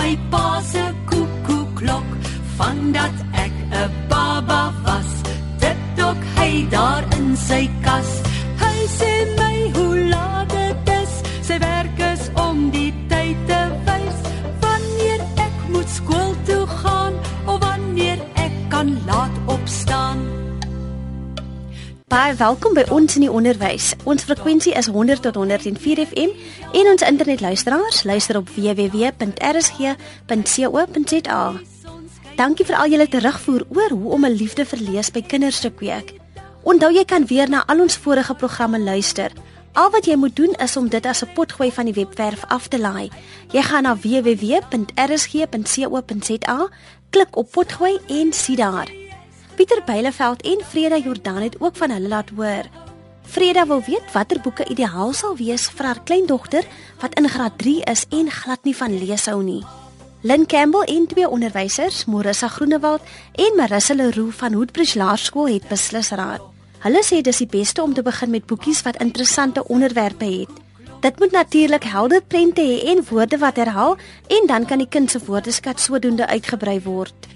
my pa se koekoe klok van dat ek 'n baba was. Dit dok hy daar in sy kas. Baie welkom by ons in die onderwys. Ons frekwensie is 100 tot 104 FM en ons internetluisteraars luister op www.rsg.co.za. Dankie vir al julle terugvoer oor hoe om 'n liefde vir lees by kinders te kweek. Onthou jy kan weer na al ons vorige programme luister. Al wat jy moet doen is om dit as 'n potgooi van die webwerf af te laai. Jy gaan na www.rsg.co.za, klik op potgooi en sien daar. Pieter Byleveld en Freda Jordan het ook van hulle laat hoor. Freda wil weet watter boeke ideaal sal wees vir haar kleindogter wat in graad 3 is en glad nie van lees hou nie. Lynn Campbell en twee onderwysers, Morissa Groenewald en Marissa Leroux van Hoedbridge Laerskool het beslis raad. Hulle sê dis die beste om te begin met boekies wat interessante onderwerpe het. Dit moet natuurlik helder prente hê en woorde wat herhaal en dan kan die kind se woordeskat sodoende uitgebrei word.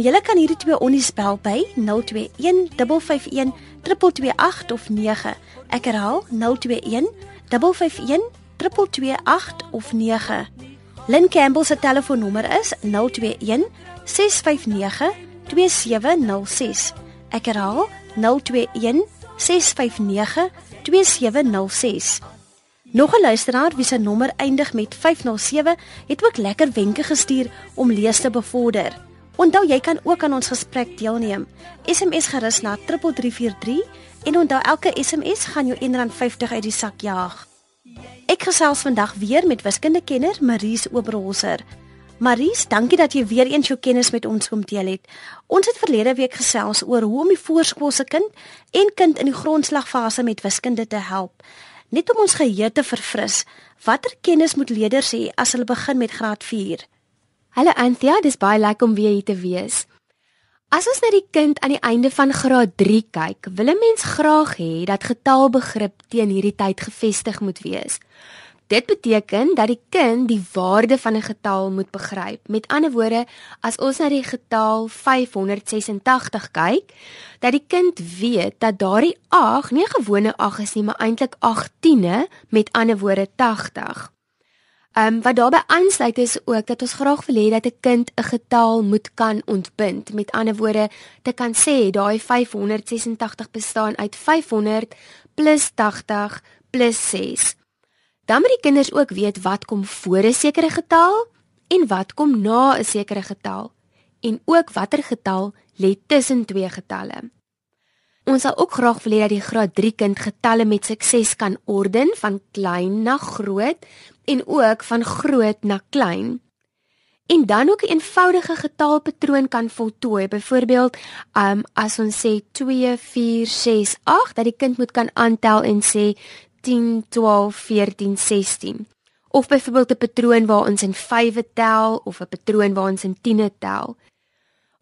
Julle kan hierdie twee onnies bel by 021 551 228 of 9. Ek herhaal 021 551 228 of 9. Lynn Campbell se telefoonnommer is 021 659 2706. Ek herhaal 021 659 2706. Nog 'n luisteraar wie se nommer eindig met 507 het ook lekker wenke gestuur om lees te bevorder. Onthou jy kan ook aan ons gesprek deelneem. SMS gerus na 3343 en onthou elke SMS gaan jou R1.50 uit die sak jaag. Ek gesels vandag weer met wiskundekenner Maries Oberholzer. Maries, dankie dat jy weer eens jou kennis met ons kom deel het. Ons het verlede week gesels oor hoe om die voorskoolse kind en kind in die grondslagfase met wiskunde te help. Net om ons geheue te verfris, watter kennis moet leerders hê as hulle begin met graad 4? Hallo Anthea, dis baie lekker om weer hier te wees. As ons na die kind aan die einde van graad 3 kyk, wil 'n mens graag hê dat getalbegrip teen hierdie tyd gevestig moet wees. Dit beteken dat die kind die waarde van 'n getal moet begryp. Met ander woorde, as ons na die getal 586 kyk, dat die kind weet dat daardie 8 nie 'n gewone 8 is nie, maar eintlik 18e, met ander woorde 80. Ehm um, wat daarbey aansluit is ook dat ons graag wil hê dat 'n kind 'n getal moet kan ontbind. Met ander woorde, te kan sê daai 586 bestaan uit 500 plus 80 plus 6. Dan moet die kinders ook weet wat kom voor 'n sekere getal en wat kom na 'n sekere getal en ook watter getal lê tussen twee getalle. Ons sal ook graag wil hê dat die graad 3 kind getalle met sukses kan orden van klein na groot en ook van groot na klein. En dan ook 'n eenvoudige getalpatroon kan voltooi. Byvoorbeeld, um as ons sê 2 4 6 8 dat die kind moet kan aantel en sê 10 12 14 16. Of byvoorbeeld 'n patroon waar ons in 5e tel of 'n patroon waar ons in 10e tel.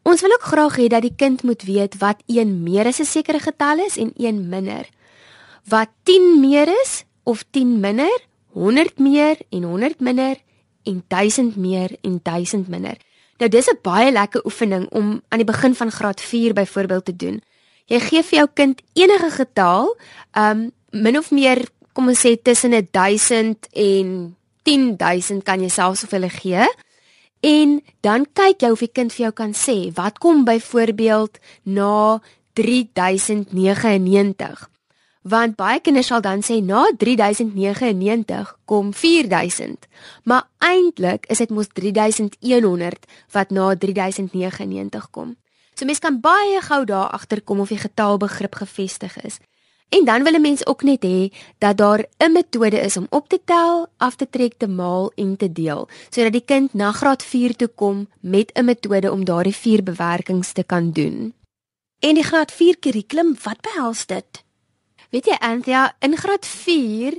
Ons wil ook graag hê dat die kind moet weet wat 1 meer as 'n sekere getal is en 1 minder. Wat 10 meer is of 10 minder 100 meer en 100 minder en 1000 meer en 1000 minder. Nou dis 'n baie lekker oefening om aan die begin van graad 4 byvoorbeeld te doen. Jy gee vir jou kind enige getal, um min of meer kom ons sê tussen 1000 en 10000 kan jy selfs of hulle gee. En dan kyk jy of die kind vir jou kan sê wat kom byvoorbeeld na 3099 want baie kinders sal dan sê na 3099 kom 4000 maar eintlik is dit mos 3100 wat na 3099 kom. So mens kan baie gou daar agterkom of die getalbegrip gevestig is. En dan wil 'n mens ook net hê dat daar 'n metode is om op te tel af te trek te maal en te deel sodat die kind na graad 4 toe kom met 'n metode om daardie vier bewerkings te kan doen. En die graad 4 kurrikulum wat behels dit Weet jy Anthea, in graad 4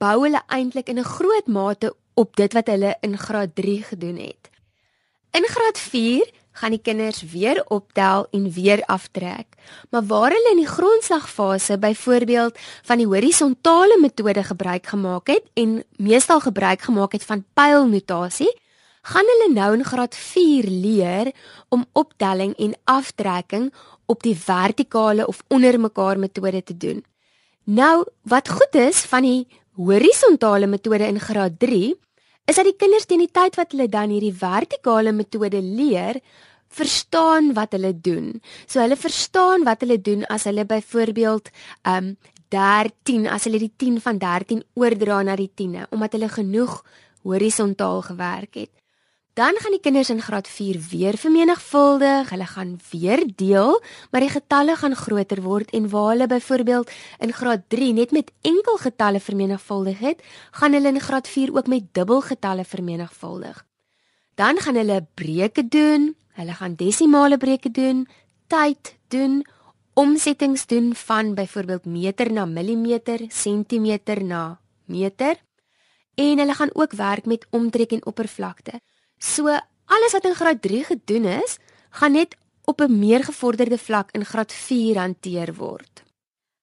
bou hulle eintlik in 'n groot mate op dit wat hulle in graad 3 gedoen het. In graad 4 gaan die kinders weer optel en weer aftrek. Maar waar hulle in die grondslagfase byvoorbeeld van die horisontale metode gebruik gemaak het en meestal gebruik gemaak het van pylnotasie, gaan hulle nou in graad 4 leer om optelling en aftrekking op die vertikale of onder mekaar metode te doen. Nou, wat goed is van die horisontale metode in graad 3, is dat die kinders teen die tyd wat hulle dan hierdie vertikale metode leer, verstaan wat hulle doen. So hulle verstaan wat hulle doen as hulle byvoorbeeld um 13 as hulle die 10 van 13 oordra na die 10e omdat hulle genoeg horisontaal gewerk het. Dan gaan die kinders in graad 4 weer vermenigvuldig, hulle gaan weer deel, maar die getalle gaan groter word en waar hulle byvoorbeeld in graad 3 net met enkel getalle vermenigvuldig het, gaan hulle in graad 4 ook met dubbel getalle vermenigvuldig. Dan gaan hulle breuke doen, hulle gaan desimale breuke doen, tyd doen, omsettings doen van byvoorbeeld meter na millimeter, sentimeter na meter en hulle gaan ook werk met omtrek en oppervlakte. So alles wat in graad 3 gedoen is, gaan net op 'n meer gevorderde vlak in graad 4 hanteer word.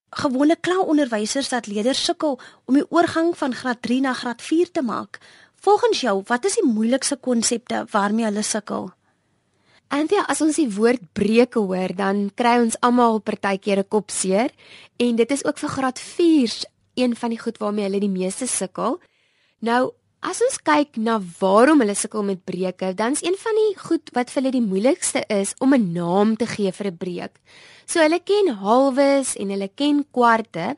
Gewone kla onderwysers dat leerders sukkel om die oorgang van graad 3 na graad 4 te maak. Volgens jou, wat is die moeilikste konsepte waarmee hulle sukkel? Ja, as ons die woord breuke hoor, dan kry ons almal partykeer 'n kop seer en dit is ook vir graad 4s een van die goed waarmee hulle die meeste sukkel. Nou, as ons kyk na waarom hulle sukkel met breuke, dan is een van die goed wat vir hulle die moeilikste is om 'n naam te gee vir 'n breuk. So hulle ken halwes en hulle ken kwarte,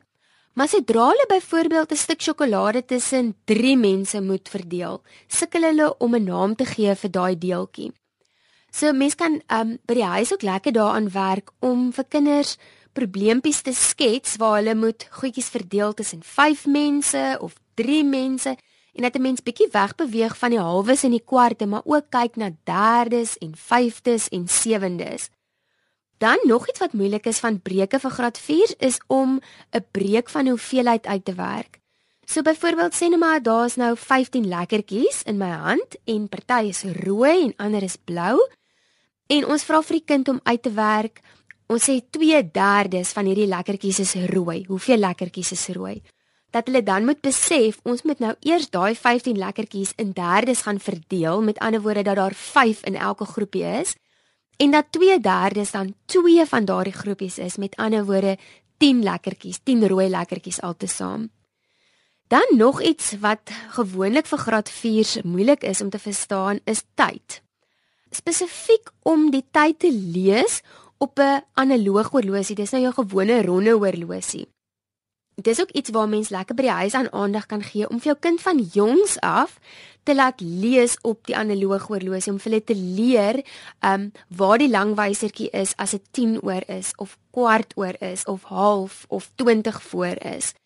maar sodra hulle byvoorbeeld 'n stuk sjokolade tussen 3 mense moet verdeel, sukkel hulle om 'n naam te gee vir daai deeltjie. So mense kan um by die huis ook lekker daaraan werk om vir kinders probleempies te skets waar hulle moet goedjies verdeel tussen 5 mense of 3 mense en dat 'n mens bietjie wegbeweeg van die halwes en die kwarte, maar ook kyk na derdes en vyfdes en sewendes. Dan nog iets wat moeilik is van breuke vir graad 4 is om 'n breek van hoeveelheid uit te werk. So byvoorbeeld sê net maar daar's nou 15 lekkertjies in my hand en party is rooi en ander is blou. En ons vra vir die kind om uit te werk. Ons sê 2/3 van hierdie lekkertjies is rooi. Hoeveel lekkertjies is rooi? Dat hulle dan moet besef, ons moet nou eers daai 15 lekkertjies in derdes gaan verdeel, met ander woorde dat daar 5 in elke groepie is. En dat 2/3 dan 2 van daardie groepies is, met ander woorde 10 lekkertjies, 10 rooi lekkertjies altesaam. Dan nog iets wat gewoonlik vir graad 4s moeilik is om te verstaan, is tyd spesifiek om die tyd te lees op 'n analoog horlosie. Dis nou jou gewone ronde horlosie. Dit is ook iets waar mens lekker by die huis aan aandag kan gee om vir jou kind van jongs af te laat lees op die analoog horlosie om vir hulle te leer um waar die langwysertjie is as dit 10 oor is of kwart oor is of half of 20 voor is.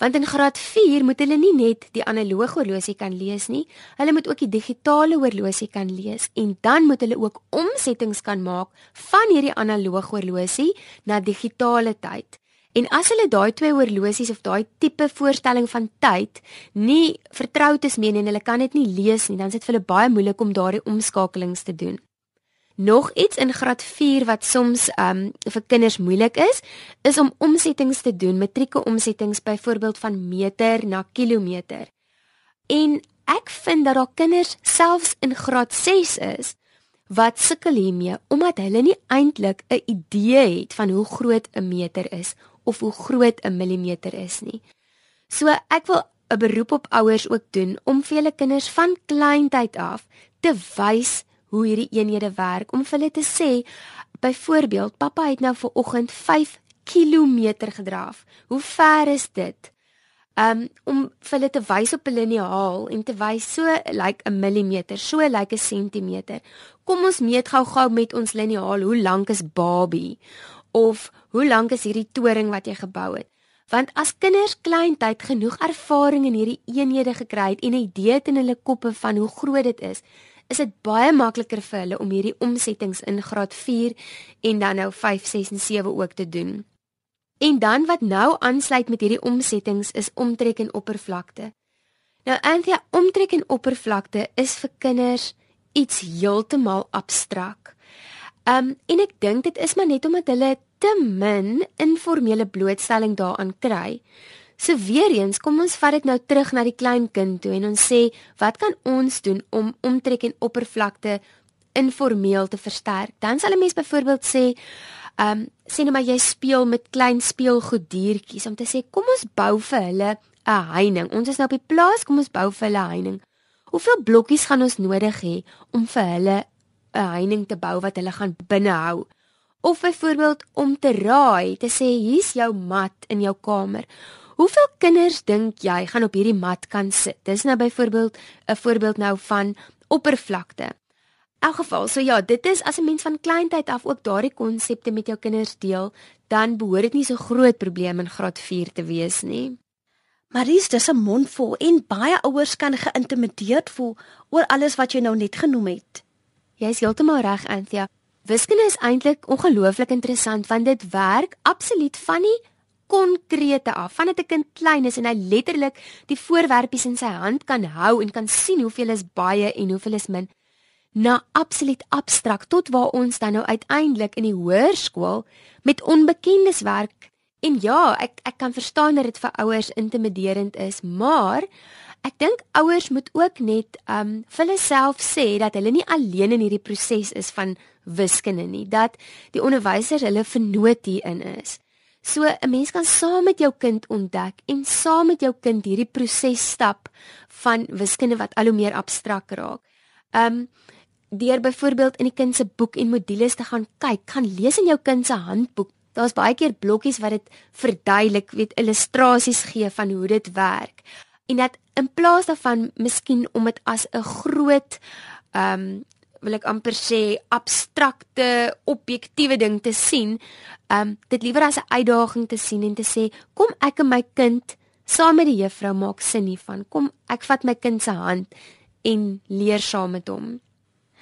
Want in graad 4 moet hulle nie net die analoog horlosie kan lees nie, hulle moet ook die digitale horlosie kan lees en dan moet hulle ook omsettings kan maak van hierdie analoog horlosie na digitale tyd. En as hulle daai twee horlosies of daai tipe voorstelling van tyd nie vertroud is mee en hulle kan dit nie lees nie, dan is dit vir hulle baie moeilik om daardie omskakelings te doen. Nog iets in graad 4 wat soms um vir kinders moeilik is, is om omsettings te doen, matrieke omsettings byvoorbeeld van meter na kilometer. En ek vind dat daar kinders selfs in graad 6 is wat sukkel hiermee omdat hulle nie eintlik 'n idee het van hoe groot 'n meter is of hoe groot 'n millimeter is nie. So ek wil 'n beroep op ouers ook doen om vir hulle kinders van kleintyd af te wys hoe hierdie eenhede werk om vir hulle te sê byvoorbeeld pappa het nou ver oggend 5 km gedraf. Hoe ver is dit? Um om vir hulle te wys op 'n liniaal en te wys so lyk like 'n millimeter, so lyk like 'n sentimeter. Kom ons meet gou-gou met ons liniaal hoe lank is Barbie of hoe lank is hierdie toring wat jy gebou het? Want as kinders kleintyd genoeg ervaring in hierdie eenhede gekry het en 'n idee in hulle koppe van hoe groot dit is, is dit baie makliker vir hulle om hierdie omsettings in graad 4 en dan nou 5, 6 en 7 ook te doen. En dan wat nou aansluit met hierdie omsettings is omtrek en oppervlakte. Nou Anthea, omtrek en oppervlakte is vir kinders iets heeltemal abstrak. Um en ek dink dit is maar net omdat hulle te min informele blootstelling daaraan kry. So weer eens, kom ons vat dit nou terug na die klein kind toe en ons sê, wat kan ons doen om omtrek en oppervlakte informeel te versterk? Dan sal 'n mens byvoorbeeld sê, ehm, um, sê net maar jy speel met klein speelgoed diertjies om te sê, kom ons bou vir hulle 'n heining. Ons is nou op die plaas, kom ons bou vir hulle heining. Hoeveel blokkies gaan ons nodig hê om vir hulle 'n heining te bou wat hulle gaan binnehou? Of byvoorbeeld om te raai, te sê hier's jou mat in jou kamer. Hoeveel kinders dink jy gaan op hierdie mat kan sit? Dis nou byvoorbeeld 'n voorbeeld nou van oppervlakte. In elk geval, so ja, dit is as 'n mens van kleintyd af ook daardie konsepte met jou kinders deel, dan behoort dit nie so groot probleem in graad 4 te wees nie. Maries, dis 'n mondvol en baie ouers kan geïntimideerd voel oor alles wat jy nou net genoem het. Jy is heeltemal reg, Anthea. Wiskunde is eintlik ongelooflik interessant want dit werk absoluut van die konkrete af. Van dit 'n kind klein is en hy letterlik die voorwerpies in sy hand kan hou en kan sien hoeveel is baie en hoeveel is min na absoluut abstrakt tot waar ons dan nou uiteindelik in die hoërskool met onbekendes werk En ja, ek ek kan verstaan dat dit vir ouers intimiderend is, maar ek dink ouers moet ook net um vir hulle self sê dat hulle nie alleen in hierdie proses is van wiskunde nie, dat die onderwysers hulle vernoot hierin is. So 'n mens kan saam met jou kind ontdek en saam met jou kind hierdie proses stap van wiskunde wat al hoe meer abstrakt raak. Um deur byvoorbeeld in die kind se boek en modules te gaan kyk, gaan lees in jou kind se handboek daar's baie keer blokkies wat dit verduidelik, weet illustrasies gee van hoe dit werk. En dat in plaas daarvan miskien om dit as 'n groot um, wil ek amper sê abstrakte objektiewe ding te sien, ehm um, dit liewer as 'n uitdaging te sien en te sê kom ek en my kind saam met die juffrou maak sin hiervan. Kom ek vat my kind se hand en leer saam met hom.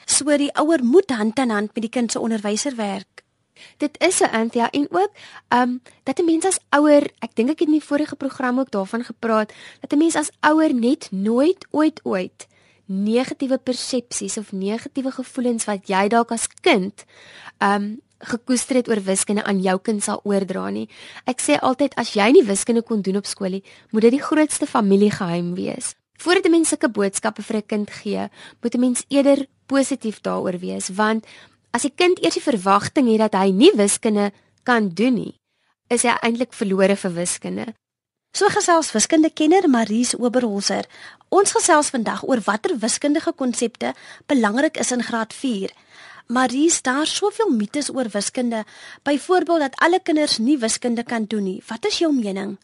So die ouer moet hand aan hand met die kind se onderwyser werk. Dit is 'n Anthea en ook um dat 'n mens as ouer, ek dink ek het in die vorige program ook daarvan gepraat, dat 'n mens as ouer net nooit ooit ooit negatiewe persepsies of negatiewe gevoelens wat jy dalk as kind um gekoester het oor wiskunde aan jou kind sal oordra nie. Ek sê altyd as jy nie wiskunde kon doen op skool nie, moet dit die grootste familiegeheim wees. Voordat 'n mens sulke boodskappe vir 'n kind gee, moet 'n mens eerder positief daaroor wees want As die kind eers die verwagting het dat hy nie wiskunde kan doen nie, is hy eintlik verlore vir wiskunde. So gesels wiskundekenner Maries Oberholzer. Ons gesels vandag oor watter wiskundige konsepte belangrik is in graad 4. Maries, daar soveel mites oor wiskunde, byvoorbeeld dat alle kinders nie wiskunde kan doen nie. Wat is jou mening?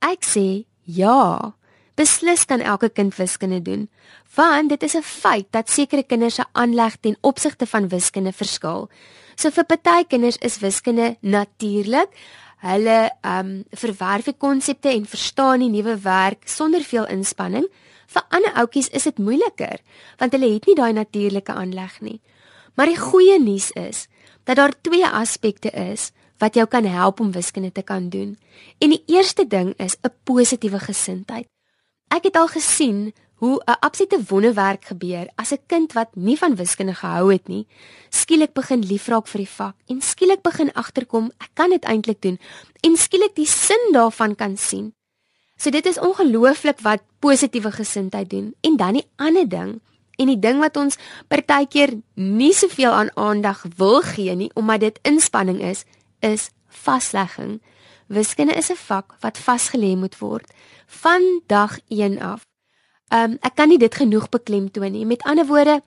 Ek sê ja. Beslis kan elke kind wiskunde doen, want dit is 'n feit dat sekere kinders se aanleg ten opsigte van wiskunde verskil. So vir party kinders is wiskunde natuurlik. Hulle ehm um, verwerf die konsepte en verstaan die nuwe werk sonder veel inspanning. Vir ander ouetjies is dit moeiliker, want hulle het nie daai natuurlike aanleg nie. Maar die goeie nuus is dat daar twee aspekte is wat jou kan help om wiskunde te kan doen. En die eerste ding is 'n positiewe gesindheid. Ek het al gesien hoe 'n absolute wonderwerk gebeur as 'n kind wat nie van wiskunde gehou het nie, skielik begin liefraak vir die vak en skielik begin agterkom ek kan dit eintlik doen en skielik die sin daarvan kan sien. So dit is ongelooflik wat positiewe gesindheid doen. En dan die ander ding en die ding wat ons partykeer nie soveel aan aandag wil gee nie omdat dit inspanning is, is vaslegging. Wiskunde is 'n vak wat vasgelê moet word van dag 1 af. Um ek kan nie dit genoeg beklemtoon nie. Met ander woorde,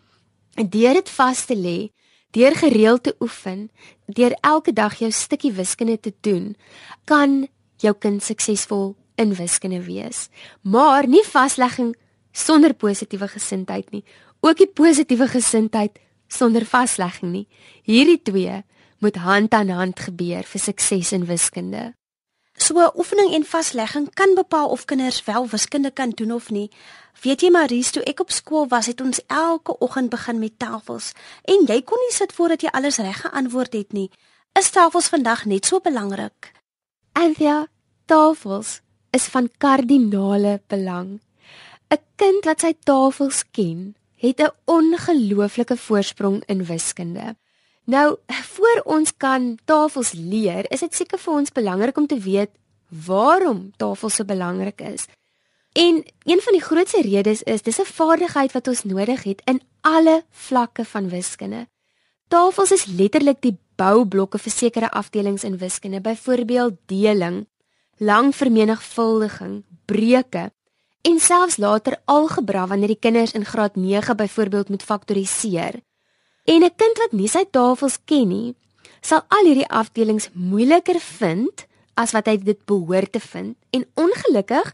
deur dit vas te lê, deur gereeld te oefen, deur elke dag jou stukkie wiskunde te doen, kan jou kind suksesvol in wiskunde wees. Maar nie vaslegging sonder positiewe gesindheid nie. Ook die positiewe gesindheid sonder vaslegging nie. Hierdie twee moet hand aan hand gebeur vir sukses in wiskunde. So oefening en vaslegging kan bepaal of kinders wel wiskunde kan doen of nie. Weet jy Maries, toe ek op skool was, het ons elke oggend begin met tafels en jy kon nie sit voordat jy alles reg geantwoord het nie. Is tafels vandag net so belangrik? Anthea, tafels is van kardinale belang. 'n Kind wat sy tafels ken, het 'n ongelooflike voorsprong in wiskunde. Nou, voor ons kan tafels leer, is dit seker vir ons belangrik om te weet waarom tafel so belangrik is. En een van die grootste redes is dis 'n vaardigheid wat ons nodig het in alle vlakke van wiskunde. Tafels is letterlik die boublokke vir sekere afdelings in wiskunde, byvoorbeeld deling, lang vermenigvuldiging, breuke en selfs later algebra wanneer die kinders in graad 9 byvoorbeeld moet faktoriseer. En 'n kind wat nie sy tafels ken nie, sal al hierdie afdelings moeiliker vind as wat hy dit behoort te vind en ongelukkig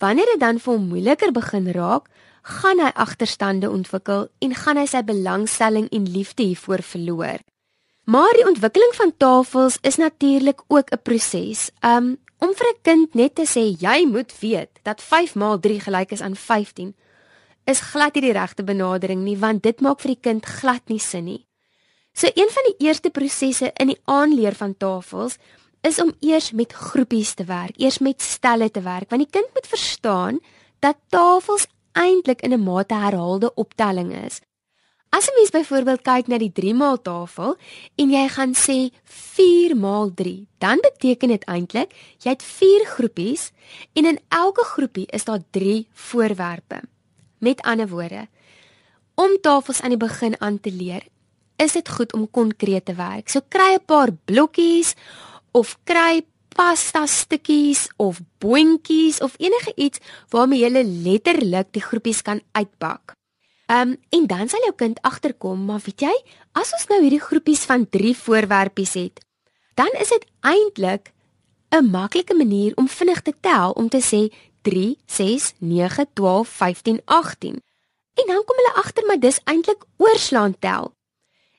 wanneer dit dan vir hom moeiliker begin raak, gaan hy agterstande ontwikkel en gaan hy sy belangstelling en liefde hiervoor verloor. Maar die ontwikkeling van tafels is natuurlik ook 'n proses. Um om vir 'n kind net te sê jy moet weet dat 5 maal 3 gelyk is aan 15 is glad nie die regte benadering nie want dit maak vir die kind glad nie sin nie. So een van die eerste prosesse in die aanleer van tafels is om eers met groepies te werk, eers met stelle te werk, want die kind moet verstaan dat tafels eintlik in 'n mate herhaalde optelling is. As 'n mens byvoorbeeld kyk na die 3 maal tafel en jy gaan sê 4 maal 3, dan beteken dit eintlik jy het 4 groepies en in elke groepie is daar 3 voorwerpe. Met ander woorde, om tafels aan die begin aan te leer, is dit goed om konkreet te werk. So kry 'n paar blokkies of kry pasta stukkies of boontjies of enige iets waarmee jy letterlik die groepies kan uitbak. Ehm um, en dan sal jou kind agterkom, maar weet jy, as ons nou hierdie groepies van 3 voorwerpies het, dan is dit eintlik 'n maklike manier om vinnig te tel om te sê 3 6 9 12 15 18. En dan kom hulle agter maar dis eintlik oorslaan tel.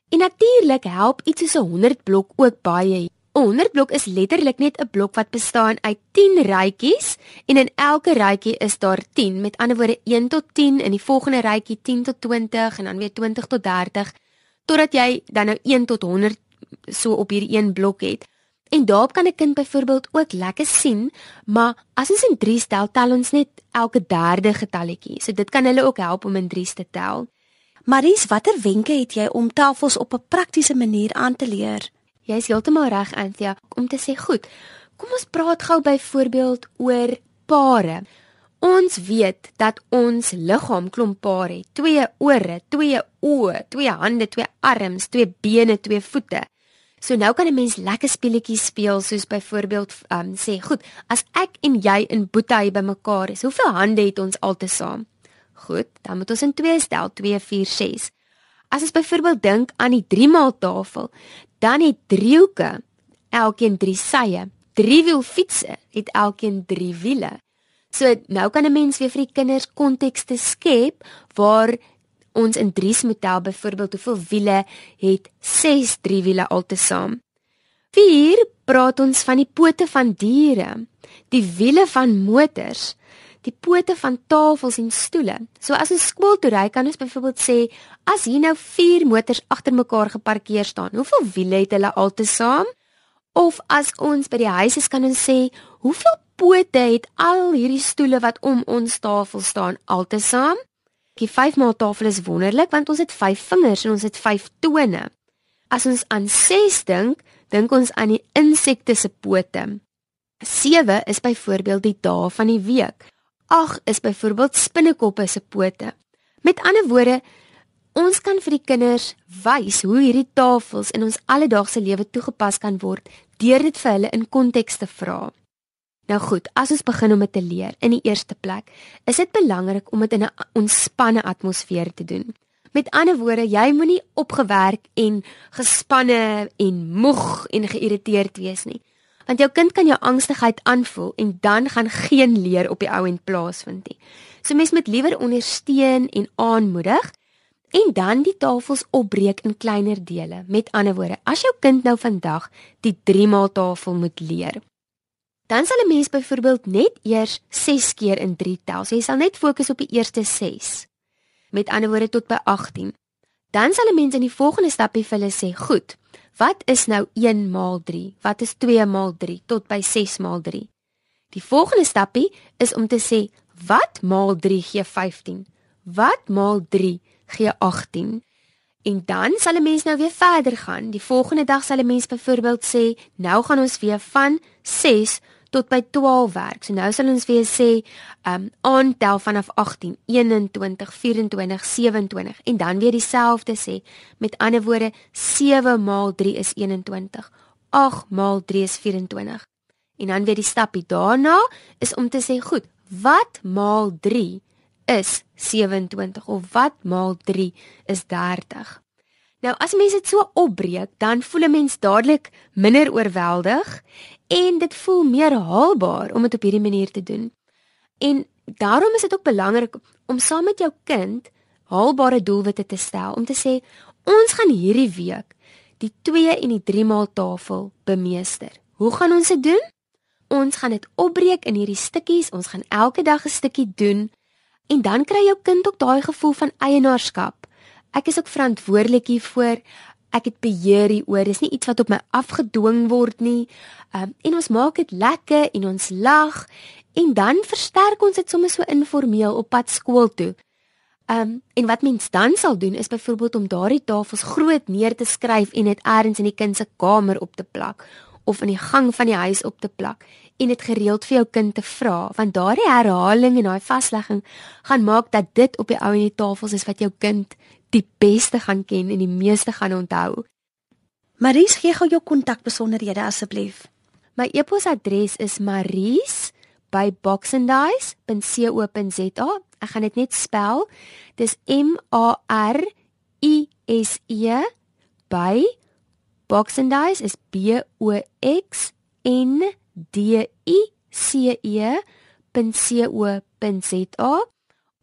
En natuurlik help iets soos 'n 100 blok ook baie 'n 100 blok is letterlik net 'n blok wat bestaan uit 10 rytjies en in elke rytjie is daar 10. Met ander woorde 1 tot 10 in die volgende rytjie 10 tot 20 en dan weer 20 tot 30 totdat jy dan nou 1 tot 100 so op hierdie een blok het. En daarop kan 'n kind byvoorbeeld ook lekker sien, maar as ons in 3 stel, tel ons net elke derde getalletjie. So dit kan hulle ook help om in 3's te tel. Maries, watter wenke het jy om tafels op 'n praktiese manier aan te leer? Jy's heeltemal reg, Anthea, om te sê goed. Kom ons praat gou byvoorbeeld oor pare. Ons weet dat ons liggaam klomp pare het. Twee ore, twee oë, twee hande, twee arms, twee bene, twee voete. So nou kan 'n mens lekker speletjies speel soos byvoorbeeld um sê, goed, as ek en jy in Boetie bymekaar is, hoeveel hande het ons altesaam? Goed, dan moet ons in 2 stel, 2 4 6. As ons byvoorbeeld dink aan die 3 maal tafel, dan het driehoeke elkeen 3 sye. Driewielfietsse het elkeen 3 wiele. So nou kan 'n mens weer vir die kinders kontekste skep waar ons in 3's moet tel byvoorbeeld hoeveel wiele het 6 driewiele altesaam. 4 praat ons van die pote van diere, die wiele van motors die pote van tafels en stoele. So as ons skool toe ry, kan ons byvoorbeeld sê as hier nou 4 motors agter mekaar geparkeer staan, hoeveel wiele het hulle altesaam? Of as ons by die huis is, kan ons sê hoeveel pote het al hierdie stoele wat om ons tafel staan altesaam? Die 5 maal tafel is wonderlik want ons het 5 vingers en ons het 5 tone. As ons aan 6 dink, dink ons aan die insekte se pote. 7 is byvoorbeeld die dae van die week. 8 is byvoorbeeld spinnekoppe se pote. Met ander woorde, ons kan vir die kinders wys hoe hierdie tafels in ons alledaagse lewe toegepas kan word deur dit vir hulle in konteks te vra. Nou goed, as ons begin om dit te leer in die eerste plek, is dit belangrik om dit in 'n ontspanne atmosfeer te doen. Met ander woorde, jy moenie opgewerk en gespanne en moeg en geïrriteerd wees nie want jou kind kan jou angstigheid aanvoel en dan gaan geen leer op die ou end plaasvind nie. So mens moet liewer ondersteun en aanmoedig en dan die tafels opbreek in kleiner dele. Met ander woorde, as jou kind nou vandag die 3 maal tafel moet leer, dan sal 'n mens byvoorbeeld net eers 6 keer in 3 tel. So jy sal net fokus op die eerste 6. Met ander woorde tot by 18. Dan sal 'n mens in die volgende stapie vir hulle sê, "Goed, Wat is nou 1 maal 3? Wat is 2 maal 3 tot by 6 maal 3? Die volgende stappie is om te sê wat maal 3 gee 15? Wat maal 3 gee 18? En dan sal 'n mens nou weer verder gaan. Die volgende dag sal 'n mens byvoorbeeld sê, nou gaan ons weer van 6 tot by 12 werk. So nou sal ons weer sê um aantel vanaf 18, 21, 24, 27 en dan weer dieselfde sê. Met ander woorde 7 maal 3 is 21. 8 maal 3 is 24. En dan weer die stapie daarna is om te sê, goed, wat maal 3 is 27 of wat maal 3 is 30. Nou as mense dit so opbreek, dan voel 'n mens dadelik minder oorweldig en dit voel meer haalbaar om dit op hierdie manier te doen. En daarom is dit ook belangrik om saam met jou kind haalbare doelwitte te stel om te sê ons gaan hierdie week die 2 en die 3 maal tafel bemeester. Hoe gaan ons dit doen? Ons gaan dit opbreek in hierdie stukkies. Ons gaan elke dag 'n stukkie doen en dan kry jou kind ook daai gevoel van eienaarskap. Ek is ook verantwoordelik hiervoor. Ek het beheer hieroor. Dis nie iets wat op my afgedwing word nie. Um, en ons maak dit lekker en ons lag en dan versterk ons dit sommer so informeel op pad skool toe. Um en wat mens dan sal doen is byvoorbeeld om daardie tafels groot neer te skryf en dit elders in die kind se kamer op te plak of in die gang van die huis op te plak en dit gereeld vir jou kind te vra want daardie herhaling en daai vaslegging gaan maak dat dit op die ou en die tafels is wat jou kind die beste gaan ken en die meeste gaan onthou. Maries, gee gou jou kontakbesonderhede asseblief. My e-posadres is maries@boxandice.co.za. Ek gaan dit net spel. Dis M A R I S E by Boxandice is B O X N D I C E.co.za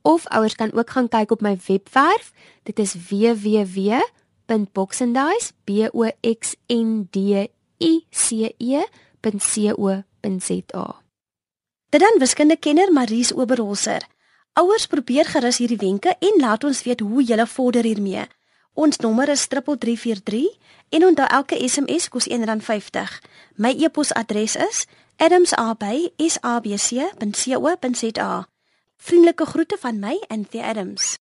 of ouers kan ook gaan kyk op my webwerf. Dit is www.boxandice.co.za. Dit dan wiskundekenner Maries Oberholzer. Ouers probeer gerus hierdie wenke en laat ons weet hoe julle vorder hiermee. Ons nommer is 3343 en onthou elke SMS kos R1.50. My e-posadres is adams@sabc.co.za. Vriendelike groete van my, Anthea Adams.